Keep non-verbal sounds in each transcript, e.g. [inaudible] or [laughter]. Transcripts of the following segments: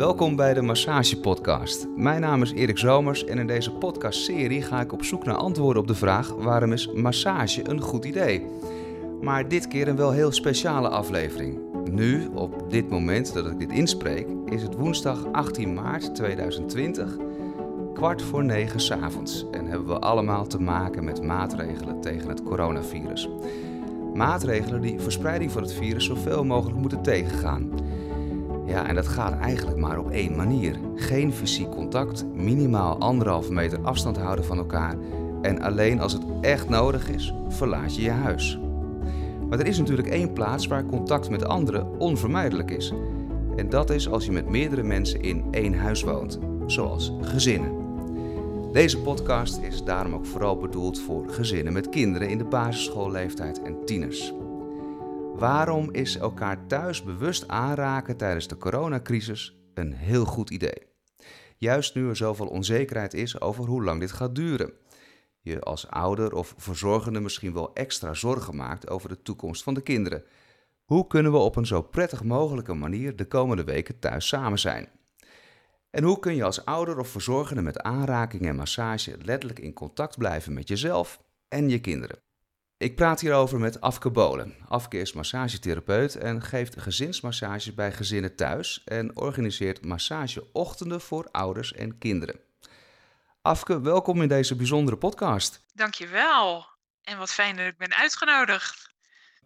Welkom bij de Massage Podcast. Mijn naam is Erik Zomers en in deze podcastserie ga ik op zoek naar antwoorden op de vraag: waarom is massage een goed idee? Maar dit keer een wel heel speciale aflevering. Nu, op dit moment dat ik dit inspreek, is het woensdag 18 maart 2020, kwart voor negen 's avonds en hebben we allemaal te maken met maatregelen tegen het coronavirus. Maatregelen die verspreiding van het virus zoveel mogelijk moeten tegengaan. Ja, en dat gaat eigenlijk maar op één manier. Geen fysiek contact, minimaal anderhalve meter afstand houden van elkaar en alleen als het echt nodig is, verlaat je je huis. Maar er is natuurlijk één plaats waar contact met anderen onvermijdelijk is. En dat is als je met meerdere mensen in één huis woont, zoals gezinnen. Deze podcast is daarom ook vooral bedoeld voor gezinnen met kinderen in de basisschoolleeftijd en tieners. Waarom is elkaar thuis bewust aanraken tijdens de coronacrisis een heel goed idee? Juist nu er zoveel onzekerheid is over hoe lang dit gaat duren. Je als ouder of verzorgende misschien wel extra zorgen maakt over de toekomst van de kinderen. Hoe kunnen we op een zo prettig mogelijke manier de komende weken thuis samen zijn? En hoe kun je als ouder of verzorgende met aanraking en massage letterlijk in contact blijven met jezelf en je kinderen? Ik praat hierover met Afke Bolen. Afke is massagetherapeut en geeft gezinsmassages bij gezinnen thuis en organiseert massageochtenden voor ouders en kinderen. Afke, welkom in deze bijzondere podcast. Dankjewel. En wat fijn dat ik ben uitgenodigd.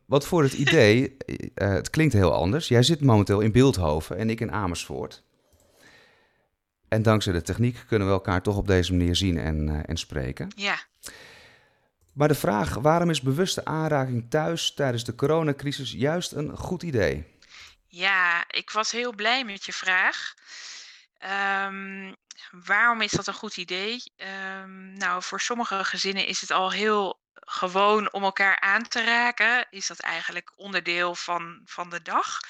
Wat voor het idee, uh, [laughs] het klinkt heel anders. Jij zit momenteel in Beeldhoven en ik in Amersfoort. En dankzij de techniek kunnen we elkaar toch op deze manier zien en, uh, en spreken. Ja. Maar de vraag, waarom is bewuste aanraking thuis tijdens de coronacrisis juist een goed idee? Ja, ik was heel blij met je vraag. Um, waarom is dat een goed idee? Um, nou, voor sommige gezinnen is het al heel gewoon om elkaar aan te raken, is dat eigenlijk onderdeel van, van de dag.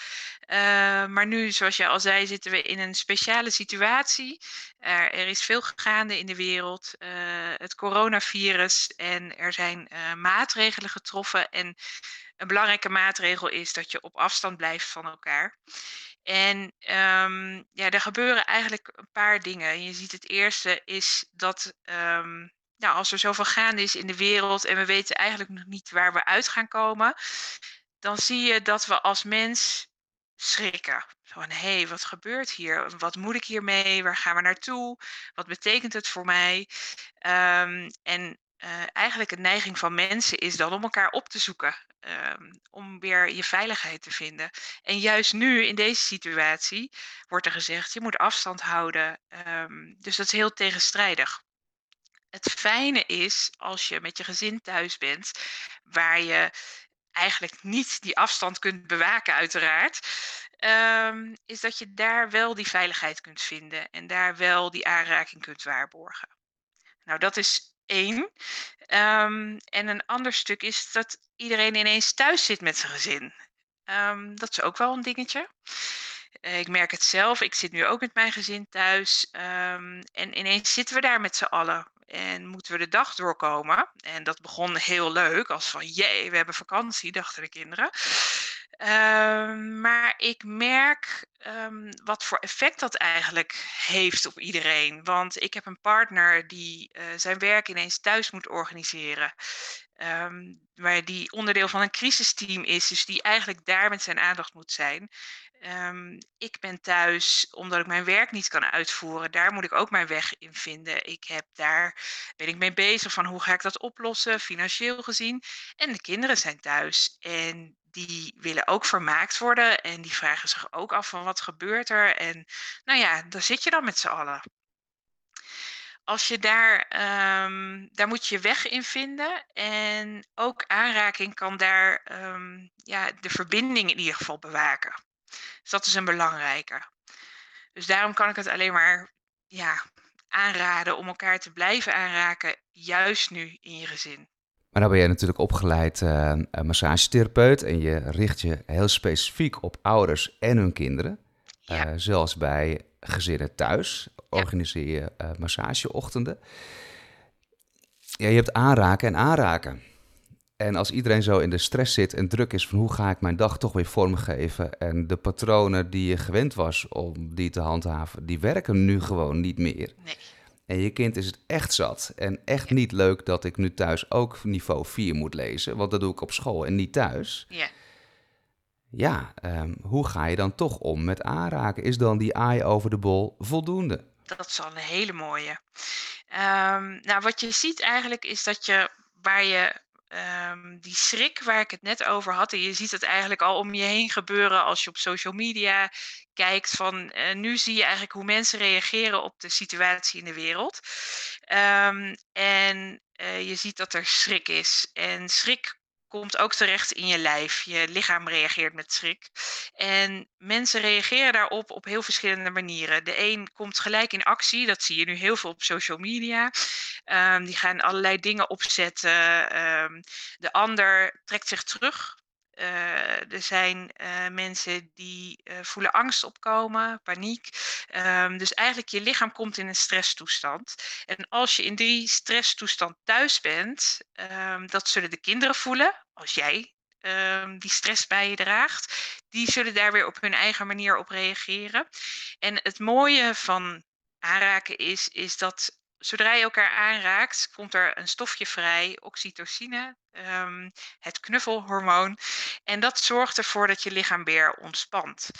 Uh, maar nu, zoals je al zei, zitten we in een speciale situatie. Er, er is veel gaande in de wereld, uh, het coronavirus, en er zijn uh, maatregelen getroffen. En een belangrijke maatregel is dat je op afstand blijft van elkaar. En um, ja, er gebeuren eigenlijk een paar dingen. Je ziet het eerste is dat um, nou, als er zoveel gaande is in de wereld en we weten eigenlijk nog niet waar we uit gaan komen, dan zie je dat we als mens schrikken. Van hé, hey, wat gebeurt hier? Wat moet ik hiermee? Waar gaan we naartoe? Wat betekent het voor mij? Um, en uh, eigenlijk een neiging van mensen is dan om elkaar op te zoeken. Um, om weer je veiligheid te vinden. En juist nu, in deze situatie, wordt er gezegd: je moet afstand houden. Um, dus dat is heel tegenstrijdig. Het fijne is als je met je gezin thuis bent, waar je eigenlijk niet die afstand kunt bewaken, uiteraard. Um, is dat je daar wel die veiligheid kunt vinden en daar wel die aanraking kunt waarborgen. Nou, dat is één. Um, en een ander stuk is dat iedereen ineens thuis zit met zijn gezin. Um, dat is ook wel een dingetje. Uh, ik merk het zelf. Ik zit nu ook met mijn gezin thuis. En ineens zitten we daar met z'n allen. En moeten we de dag doorkomen. En dat begon heel leuk. Als van, jee, we hebben vakantie, dachten de kinderen. Um, maar ik merk um, wat voor effect dat eigenlijk heeft op iedereen. Want ik heb een partner die uh, zijn werk ineens thuis moet organiseren. Um, maar die onderdeel van een crisisteam is, dus die eigenlijk daar met zijn aandacht moet zijn. Ik ben thuis omdat ik mijn werk niet kan uitvoeren. Daar moet ik ook mijn weg in vinden. Ik heb daar, ben ik mee bezig van hoe ga ik dat oplossen, financieel gezien. En de kinderen zijn thuis en die willen ook vermaakt worden. En die vragen zich ook af van wat gebeurt er. En nou ja, daar zit je dan met z'n allen als je daar, um, daar moet je weg in vinden. En ook aanraking kan daar um, ja, de verbinding in ieder geval bewaken. Dus dat is een belangrijke. Dus daarom kan ik het alleen maar ja, aanraden om elkaar te blijven aanraken, juist nu in je gezin. Maar dan ben jij natuurlijk opgeleid uh, massagetherapeut en je richt je heel specifiek op ouders en hun kinderen. Ja. Uh, zelfs bij gezinnen thuis organiseer je uh, massageochtenden. Ja, je hebt aanraken en aanraken. En als iedereen zo in de stress zit en druk is van hoe ga ik mijn dag toch weer vormgeven en de patronen die je gewend was om die te handhaven, die werken nu gewoon niet meer. Nee. En je kind is het echt zat en echt niet leuk dat ik nu thuis ook niveau 4 moet lezen, want dat doe ik op school en niet thuis. Ja. Ja, ehm, hoe ga je dan toch om met aanraken? Is dan die aai over de bol voldoende? Dat is al een hele mooie. Ehm, nou, wat je ziet eigenlijk is dat je waar je ehm, die schrik waar ik het net over had, en je ziet het eigenlijk al om je heen gebeuren als je op social media kijkt van eh, nu zie je eigenlijk hoe mensen reageren op de situatie in de wereld. Ehm, en eh, je ziet dat er schrik is. En schrik komt ook terecht in je lijf. Je lichaam reageert met schrik. En mensen reageren daarop op heel verschillende manieren. De een komt gelijk in actie, dat zie je nu heel veel op social media. Ehm, die gaan allerlei dingen opzetten. Ehm, de ander trekt zich terug. Uh, er zijn uh, mensen die uh, voelen angst opkomen, paniek. Um, dus eigenlijk je lichaam komt in een stresstoestand. En als je in die stresstoestand thuis bent, um, dat zullen de kinderen voelen als jij um, die stress bij je draagt. Die zullen daar weer op hun eigen manier op reageren. En het mooie van aanraken is, is dat zodra je elkaar aanraakt, komt er een stofje vrij, oxytocine, um, het knuffelhormoon. En dat zorgt ervoor dat je lichaam weer ontspant.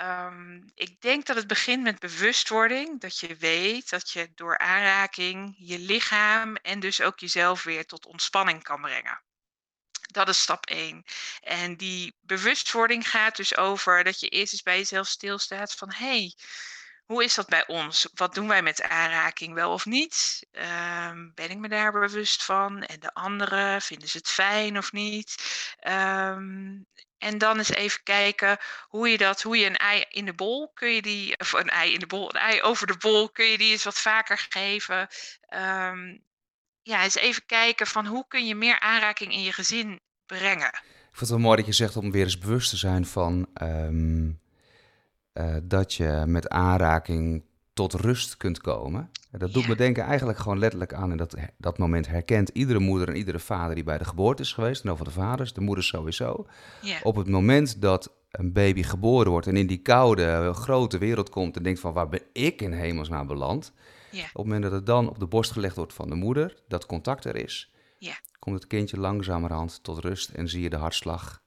Um, ik denk dat het begint met bewustwording. Dat je weet dat je door aanraking je lichaam en dus ook jezelf weer tot ontspanning kan brengen. Dat is stap 1. En die bewustwording gaat dus over dat je eerst eens bij jezelf stilstaat van hé, hey, hoe is dat bij ons? Wat doen wij met aanraking wel of niet? Um, ben ik me daar bewust van? En de anderen, vinden ze het fijn of niet? Um, en dan eens even kijken hoe je dat, hoe je een ei in de bol, kun je die, of een ei in de bol, een ei over de bol, kun je die eens wat vaker geven. Um, ja, eens even kijken van hoe kun je meer aanraking in je gezin brengen. Ik vind het wel mooi dat je zegt om weer eens bewust te zijn van um, uh, dat je met aanraking tot rust kunt komen. Dat doet ja. me denken eigenlijk gewoon letterlijk aan in dat, dat moment herkent iedere moeder en iedere vader die bij de geboorte is geweest, en over de vaders, de moeders sowieso. Ja. Op het moment dat een baby geboren wordt en in die koude, grote wereld komt en denkt van waar ben ik in hemelsnaam beland? Ja. Op het moment dat het dan op de borst gelegd wordt van de moeder, dat contact er is, ja. komt het kindje langzamerhand tot rust en zie je de hartslag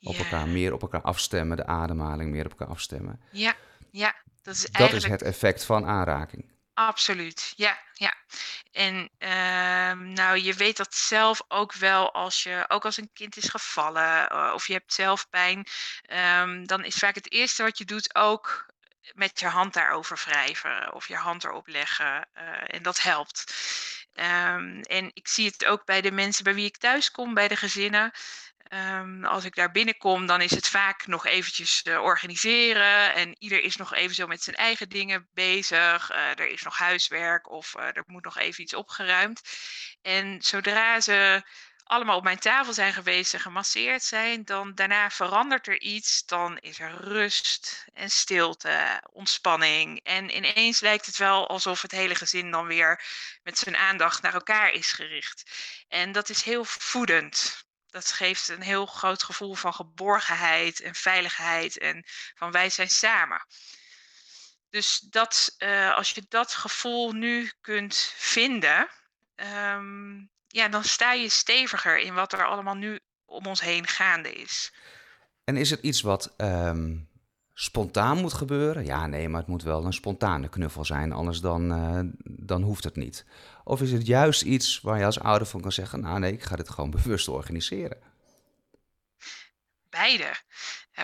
op elkaar meer op elkaar afstemmen, de ademhaling meer op elkaar afstemmen. Ja, ja. Dat is, dat eigenlijk... is het effect van aanraking. Absoluut, ja, ja. En uh, nou, je weet dat zelf ook wel als je, ook als een kind is gevallen uh, of je hebt zelf pijn, um, dan is vaak het eerste wat je doet ook met je hand daarover wrijven of je hand erop leggen. Uh, en dat helpt. Um, en ik zie het ook bij de mensen bij wie ik thuis kom, bij de gezinnen. Um, als ik daar binnenkom, dan is het vaak nog eventjes uh, organiseren. En ieder is nog even zo met zijn eigen dingen bezig. Uh, er is nog huiswerk of er moet nog even iets opgeruimd. En zodra ze allemaal op mijn tafel zijn geweest en gemasseerd zijn, dan daarna verandert er iets. Dan is er rust en stilte, ontspanning. En ineens lijkt het wel alsof het hele gezin dan weer met zijn aandacht naar elkaar is gericht. En dat is heel voedend dat geeft een heel groot gevoel van geborgenheid en veiligheid en van wij zijn samen. Dus dat, uh, als je dat gevoel nu kunt vinden, um, ja, dan sta je steviger in wat er allemaal nu om ons heen gaande is. En is het iets wat um, spontaan moet gebeuren? Ja, nee, maar het moet wel een spontane knuffel zijn, anders dan, uh, dan hoeft het niet. Of is het juist iets waar je als ouder van kan zeggen: Nou, nee, ik ga dit gewoon [laughs] bewust organiseren? Beide.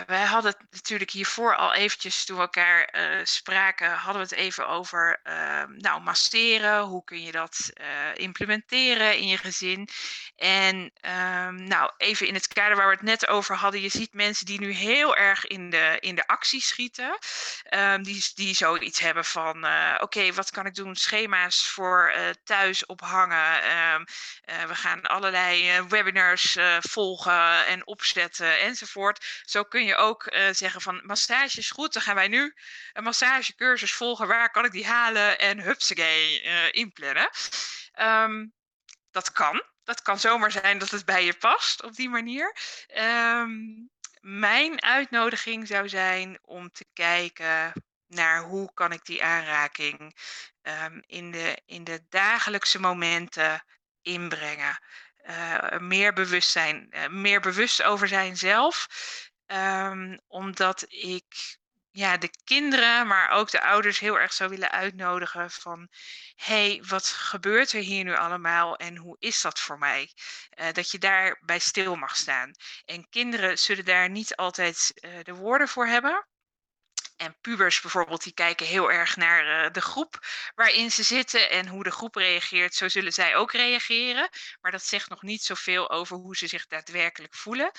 Wij hadden het natuurlijk hiervoor al eventjes, toen we elkaar uh, spraken, hadden we het even over uh, nou, masseren. Hoe kun je dat uh, implementeren in je gezin? En um, nou, even in het kader waar we het net over hadden. Je ziet mensen die nu heel erg in de, in de actie schieten. Um, die, die zoiets hebben van, uh, oké, wat kan ik doen? Schema's voor thuis ophangen. We gaan allerlei webinars volgen en opzetten enzovoort. Zo kun je ook uh, zeggen van massage is goed, dan gaan wij nu een massagecursus volgen. Waar kan ik die halen? En hupsagee uh, inplannen. Um, dat kan. dat kan zomaar zijn dat het bij je past op die manier. Ehm, mijn uitnodiging zou zijn om te kijken naar hoe kan ik die aanraking um, in, de, in de dagelijkse momenten inbrengen. Uh, meer bewustzijn, uh, meer bewust over zijn zelf. Um, omdat ik ja, de kinderen, maar ook de ouders heel erg zou willen uitnodigen van, hey, wat gebeurt er hier nu allemaal en hoe is dat voor mij? Uh, dat je daarbij stil mag staan. En kinderen zullen daar niet altijd uh, de woorden voor hebben. En pubers bijvoorbeeld, die kijken heel erg naar uh, de groep waarin ze zitten en hoe de groep reageert. Zo zullen zij ook reageren. Maar dat zegt nog niet zoveel over hoe ze zich daadwerkelijk voelen.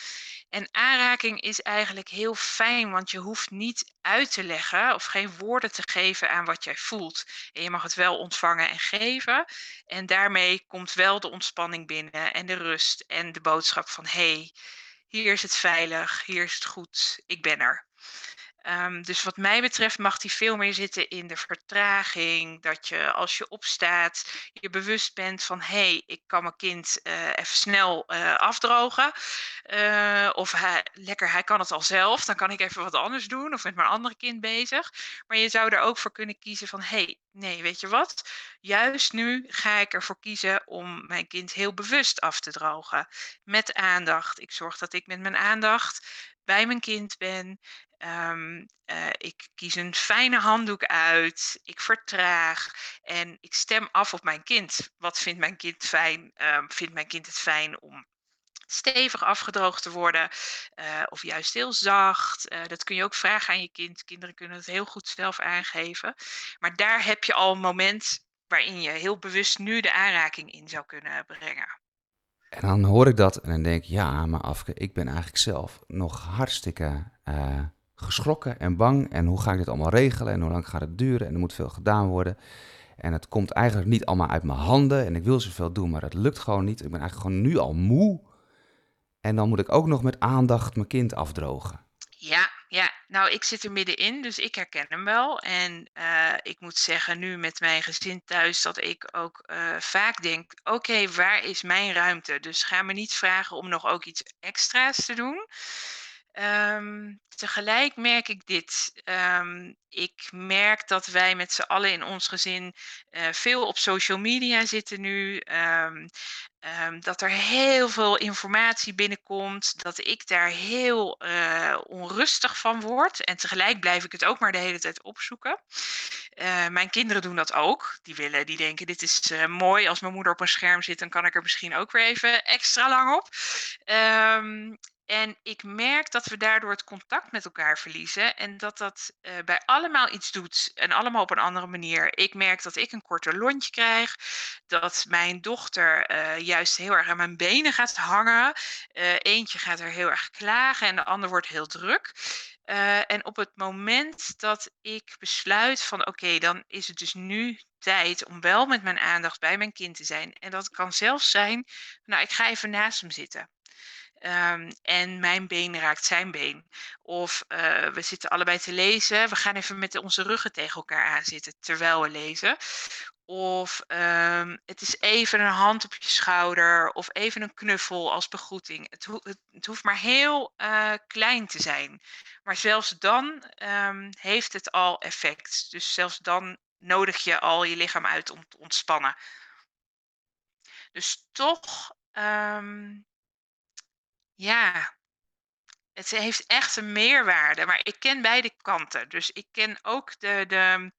En aanraking is eigenlijk heel fijn, want je hoeft niet uit te leggen of geen woorden te geven aan wat jij voelt. En je mag het wel ontvangen en geven. En daarmee komt wel de ontspanning binnen en de rust en de boodschap van hé, hey, hier is het veilig, hier is het goed, ik ben er. Um, dus wat mij betreft mag die veel meer zitten in de vertraging. Dat je als je opstaat, je bewust bent van hé, hey, ik kan mijn kind uh, even snel uh, afdrogen. Uh, of lekker, hij kan het al zelf, dan kan ik even wat anders doen. Of met mijn andere kind bezig. Maar je zou er ook voor kunnen kiezen van hé, hey, nee, weet je wat? Juist nu ga ik ervoor kiezen om mijn kind heel bewust af te drogen. Met aandacht. Ik zorg dat ik met mijn aandacht bij mijn kind ben. Um, ik kies een fijne handdoek uit. Ik vertraag. En ik stem af op mijn kind. Wat vindt mijn kind fijn? Um, vindt mijn kind het fijn om stevig afgedroogd te worden? Uh, of juist heel zacht? Uh, dat kun je ook vragen aan je kind. Kinderen kunnen het heel goed zelf aangeven. Maar daar heb je al een moment waarin je heel bewust nu de aanraking in zou kunnen brengen. En dan hoor ik dat en dan denk ik, ja, maar Afke, ik ben eigenlijk zelf nog hartstikke uh, geschrokken en bang. En hoe ga ik dit allemaal regelen en hoe lang gaat het duren en er moet veel gedaan worden. En het komt eigenlijk niet allemaal uit mijn handen en ik wil zoveel doen, maar het lukt gewoon niet. Ik ben eigenlijk gewoon nu al moe. En dan moet ik ook nog met aandacht mijn kind afdrogen. Ja, nou, ik zit er middenin, dus ik herken hem wel. En uh, ik moet zeggen, nu met mijn gezin thuis, dat ik ook uh, vaak denk: oké, waar is mijn ruimte? Dus ga me niet vragen om nog ook iets extra's te doen. Um, tegelijk merk ik dit. Um, ik merk dat wij met z'n allen in ons gezin uh, veel op social media zitten nu. Um, dat er heel veel informatie binnenkomt. Dat ik daar heel uh, onrustig van word. En tegelijk blijf ik het ook maar de hele tijd opzoeken. Uh, mijn kinderen doen dat ook. Die willen, die denken: dit is mooi. Als mijn moeder op een scherm zit, dan kan ik er misschien ook weer even extra lang op. En ik merk dat we daardoor het contact met elkaar verliezen en dat dat bij allemaal iets doet en allemaal op een andere manier. Ik merk dat ik een korter lontje krijg, dat mijn dochter juist heel erg aan mijn benen gaat hangen. Uh, eentje gaat er heel erg klagen en de ander wordt heel druk. en op het moment dat ik besluit van oké, dan is het dus nu tijd om wel met mijn aandacht bij mijn kind te zijn. En dat kan zelfs zijn, nou ik ga even naast hem zitten. Um, en mijn been raakt zijn been. Of uh, we zitten allebei te lezen. We gaan even met onze ruggen tegen elkaar aanzitten terwijl we lezen. Of um, het is even een hand op je schouder. Of even een knuffel als begroeting. Het, het, hoeft maar heel uh, klein te zijn. Maar zelfs dan um, heeft het al effect. Dus zelfs dan nodig je al je lichaam uit om te ontspannen. Dus toch um, ja, het heeft echt een meerwaarde. Maar ik ken beide kanten. Dus ik ken ook de, de,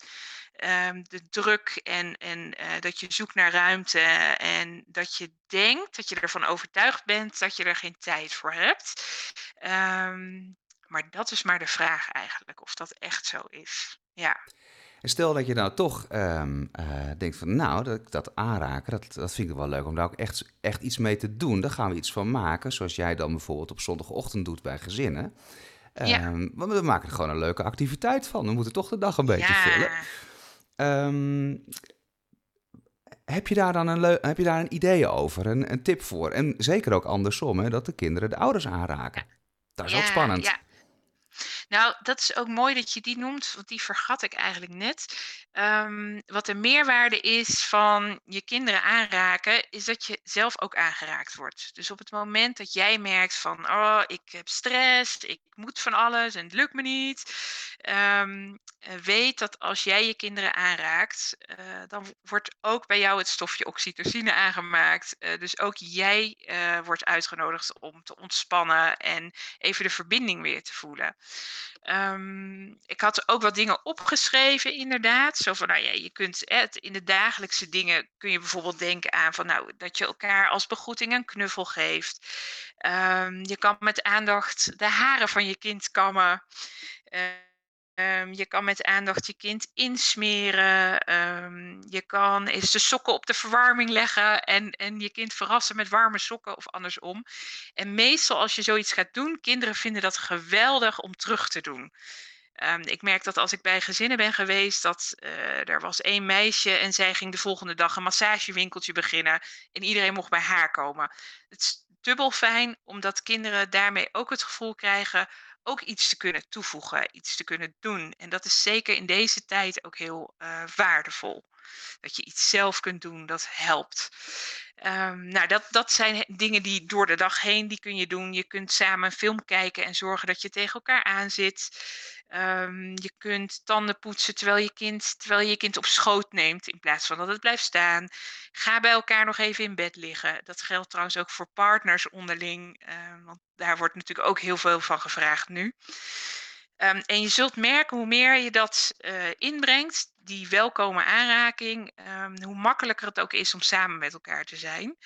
um, de druk en, en uh, dat je zoekt naar ruimte. En dat je denkt, dat je ervan overtuigd bent dat je er geen tijd voor hebt. Um, maar dat is maar de vraag eigenlijk, of dat echt zo is. Ja. En stel dat je nou toch um, uh, denkt van, nou, dat, dat aanraken, dat, dat vind ik wel leuk om daar ook echt, echt iets mee te doen. Daar gaan we iets van maken, zoals jij dan bijvoorbeeld op zondagochtend doet bij gezinnen. Ja. Want we maken er gewoon een leuke activiteit van. We moeten toch de dag een beetje ja. vullen. Um, heb je daar dan een, heb je daar een idee over, een, een tip voor? En zeker ook andersom, hè, dat de kinderen de ouders aanraken. Dat is ja, ook spannend. Ja. Nou, dat is ook mooi dat je die noemt, want die vergat ik eigenlijk net. Ehm, wat de meerwaarde is van je kinderen aanraken, is dat je zelf ook aangeraakt wordt. Dus op het moment dat jij merkt van, oh, ik heb stress, ik moet van alles en het lukt me niet. Um, weet dat als jij je kinderen aanraakt, uh, dan wordt ook bij jou het stofje oxytocine aangemaakt. Uh, dus ook jij wordt uitgenodigd om te ontspannen en even de verbinding weer te voelen. Um, ik had ook wat dingen opgeschreven, inderdaad. Zo nou ja, je kunt het, in de dagelijkse dingen kun je bijvoorbeeld denken aan van, nou, dat je elkaar als begroeting een knuffel geeft. Um, je kan met aandacht de haren van je kind kammen. Um, je kan met aandacht je kind insmeren. Um, je kan eens de sokken op de verwarming leggen en, en je kind verrassen met warme sokken of andersom. En meestal als je zoiets gaat doen, kinderen vinden dat geweldig om terug te doen. Um, ik merk dat als ik bij gezinnen ben geweest, dat uh, er was één meisje en zij ging de volgende dag een massagewinkeltje beginnen en iedereen mocht bij haar komen. Het is dubbel fijn omdat kinderen daarmee ook het gevoel krijgen ook iets te kunnen toevoegen, iets te kunnen doen. En dat is zeker in deze tijd ook heel uh, waardevol. Dat je iets zelf kunt doen, dat helpt. Um, nou, dat, dat zijn dingen die door de dag heen, die kun je doen. Je kunt samen een film kijken en zorgen dat je tegen elkaar aanzit. Um, je kunt tanden poetsen terwijl je, kind, terwijl je kind op schoot neemt, in plaats van dat het blijft staan. Ga bij elkaar nog even in bed liggen. Dat geldt trouwens ook voor partners onderling, uh, want daar wordt natuurlijk ook heel veel van gevraagd nu. En je zult merken hoe meer je dat uh, inbrengt, die welkome aanraking, um, hoe makkelijker het ook is om samen met elkaar te zijn.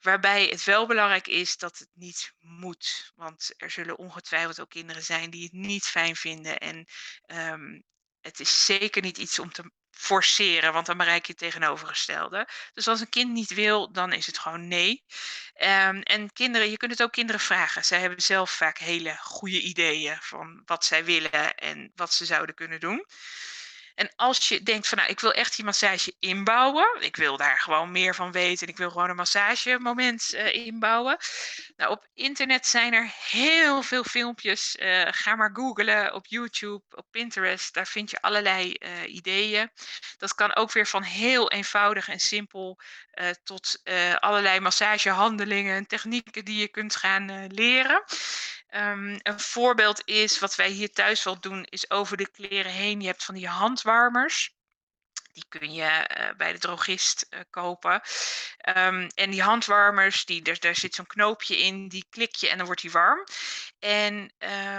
Waarbij het wel belangrijk is dat het niet moet. Want er zullen ongetwijfeld ook kinderen zijn die het niet fijn vinden. En um, het is zeker niet iets om te forceren, want dan bereik je het tegenovergestelde. Dus als een kind niet wil, dan is het gewoon nee. Um, en kinderen, je kunt het ook kinderen vragen. Zij hebben zelf vaak hele goede ideeën van wat zij willen en wat ze zouden kunnen doen. En als je denkt van nou, ik wil echt die massage inbouwen. Ik wil daar gewoon meer van weten. En ik wil gewoon een massagemoment uh, inbouwen. Nou, op internet zijn er heel veel filmpjes. Uh, ga maar googlen op YouTube, op Pinterest. Daar vind je allerlei uh, ideeën. Dat kan ook weer van heel eenvoudig en simpel tot allerlei massagehandelingen en technieken die je kunt gaan leren. Um, een voorbeeld is, wat wij hier thuis wel doen, is over de kleren heen. Je hebt van die handwarmers. Die kun je uh, bij de drogist uh, kopen. Um, en die handwarmers, die, daar, daar zit zo'n knoopje in, die klik je en dan wordt die warm. En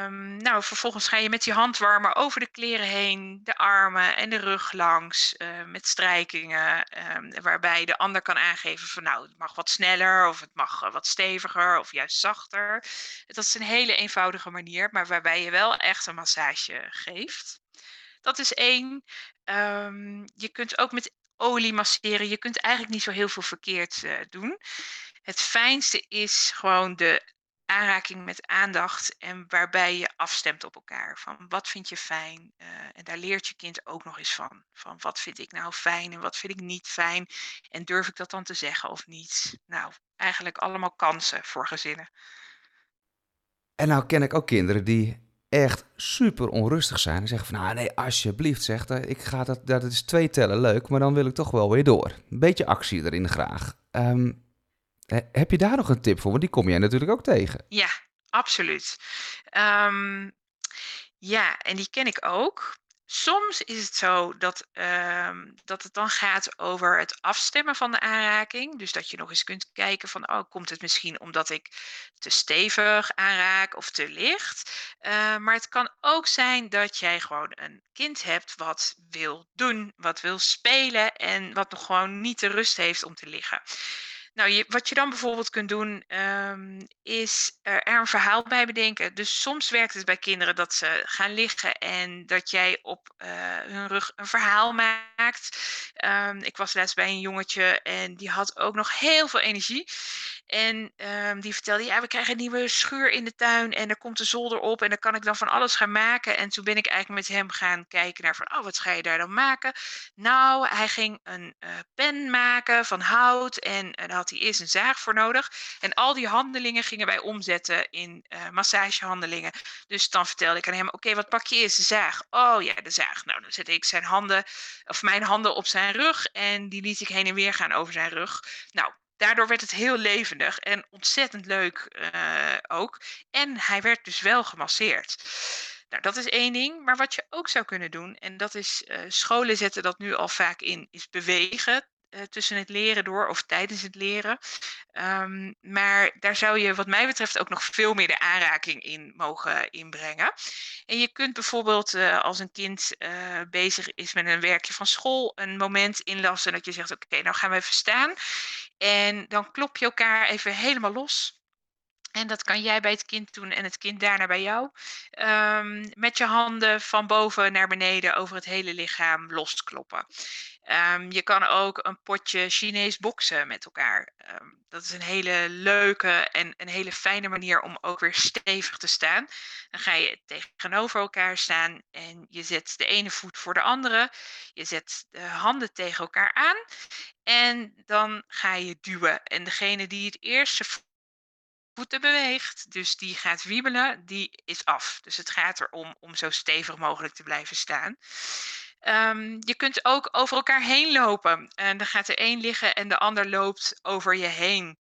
um, nou, vervolgens ga je met die handwarmer over de kleren heen, de armen en de rug langs, uh, met strijkingen, um, waarbij de ander kan aangeven van nou, het mag wat sneller of het mag wat steviger of juist zachter. Dat is een hele eenvoudige manier, maar waarbij je wel echt een massage geeft. Dat is één. Um, je kunt ook met olie masseren. Je kunt eigenlijk niet zo heel veel verkeerd uh, doen. Het fijnste is gewoon de aanraking met aandacht en waarbij je afstemt op elkaar. Van wat vind je fijn? Uh, en daar leert je kind ook nog eens van. Van wat vind ik nou fijn en wat vind ik niet fijn? En durf ik dat dan te zeggen of niet? Nou, eigenlijk allemaal kansen voor gezinnen. En nou ken ik ook kinderen die echt super onrustig zijn en zeggen van, nou nee, alsjeblieft, zegt ik ga dat, dat is twee tellen leuk, maar dan wil ik toch wel weer door. Een beetje actie erin graag. Um, heb je daar nog een tip voor? Want die kom jij natuurlijk ook tegen. Ja, absoluut. Um, ja, en die ken ik ook. Soms is het zo dat, uh, dat het dan gaat over het afstemmen van de aanraking. Dus dat je nog eens kunt kijken van, oh, komt het misschien omdat ik te stevig aanraak of te licht? Uh, maar het kan ook zijn dat jij gewoon een kind hebt wat wil doen, wat wil spelen en wat nog gewoon niet de rust heeft om te liggen. Nou, je, wat je dan bijvoorbeeld kunt doen, um, is er, een verhaal bij bedenken. Dus soms werkt het bij kinderen dat ze gaan liggen en dat jij op uh, hun rug een verhaal maakt. Um, ik was laatst bij een jongetje en die had ook nog heel veel energie. En ehm, die vertelde, ja, we krijgen een nieuwe schuur in de tuin en er komt een zolder op en dan kan ik dan van alles gaan maken. En toen ben ik eigenlijk met hem gaan kijken naar van, oh, wat ga je daar dan maken? Nou, hij ging een uh, pen maken van hout en uh, daar had hij eerst een zaag voor nodig. En al die handelingen gingen wij omzetten in uh, massagehandelingen. Dus dan vertelde ik aan hem, oké, wat pak je eerst? De zaag. Oh ja, de zaag. Nou, dan zette ik zijn handen, of mijn handen op zijn rug en die liet ik heen en weer gaan over zijn rug. Nou, daardoor werd het heel levendig en ontzettend leuk uh, ook. En hij werd dus wel gemasseerd. Nou, dat is één ding. Maar wat je ook zou kunnen doen, en dat is uh, scholen zetten dat nu al vaak in, is bewegen. Uh, tussen het leren door of tijdens het leren. Um, maar daar zou je, wat mij betreft, ook nog veel meer de aanraking in mogen inbrengen. En je kunt bijvoorbeeld, uh, als een kind uh, bezig is met een werkje van school, een moment inlassen dat je zegt: Oké, nou gaan we even staan. En dan klop je elkaar even helemaal los. En dat kan jij bij het kind doen en het kind daarna bij jou. Um, met je handen van boven naar beneden over het hele lichaam loskloppen. Um, je kan ook een potje Chinees boksen met elkaar. Um, dat is een hele leuke en een hele fijne manier om ook weer stevig te staan. Dan ga je tegenover elkaar staan en je zet de ene voet voor de andere. Je zet de handen tegen elkaar aan en dan ga je duwen. En degene die het eerste beweegt, dus die gaat wiebelen, die is af. Dus het gaat erom om zo stevig mogelijk te blijven staan. Um, je kunt ook over elkaar heen lopen. En dan gaat er één liggen en de ander loopt over je heen.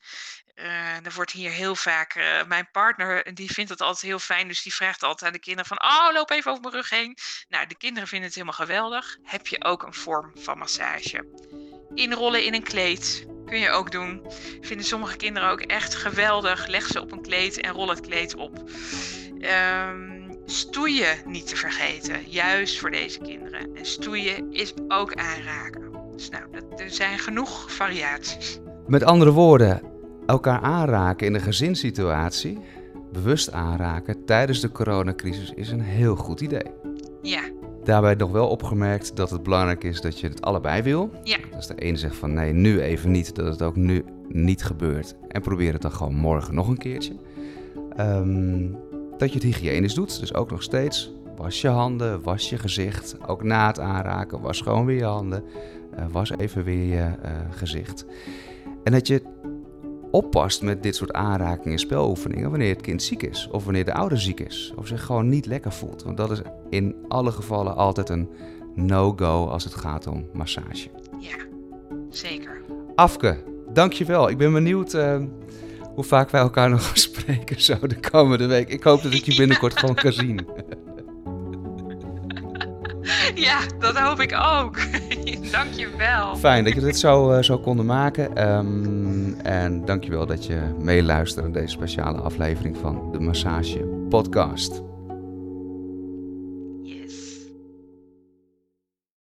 Uh, er wordt hier heel vaak, uh, mijn partner, die vindt het altijd heel fijn, dus die vraagt altijd aan de kinderen van, oh, loop even over mijn rug heen. Nou, de kinderen vinden het helemaal geweldig. Heb je ook een vorm van massage. Inrollen in een kleed kun je ook doen. Vinden sommige kinderen ook echt geweldig. Leg ze op een kleed en rol het kleed op. Um, stoeien niet te vergeten, juist voor deze kinderen. En stoeien is ook aanraken. Dus nou, dat, er zijn genoeg variaties. Met andere woorden, elkaar aanraken in een gezinssituatie, bewust aanraken tijdens de coronacrisis is een heel goed idee. Ja. Daarbij nog wel opgemerkt dat het belangrijk is dat je het allebei wil. Ja. Als de ene zegt van nee, nu even niet, dat het ook nu niet gebeurt. En probeer het dan gewoon morgen nog een keertje. Um, dat je het hygiënisch doet. Dus ook nog steeds was je handen, was je gezicht. Ook na het aanraken, was gewoon weer je handen. Uh, was even weer je uh, gezicht. En dat je oppast met dit soort aanrakingen en speloefeningen wanneer het kind ziek is. Of wanneer de ouder ziek is. Of zich gewoon niet lekker voelt. Want dat is in alle gevallen altijd een no-go als het gaat om massage. Ja, zeker. Afke, dankjewel. Ik ben benieuwd... Uh, hoe vaak wij elkaar nog gaan [laughs] spreken zo de komende week. Ik hoop dat ik je binnenkort gewoon kan zien. [laughs] [laughs] Ja, dat hoop ik ook. [laughs] dankjewel. Fijn dat je dit zo, uh, zo konden maken. Um, en dankjewel dat je meeluistert naar deze speciale aflevering van de Massage Podcast.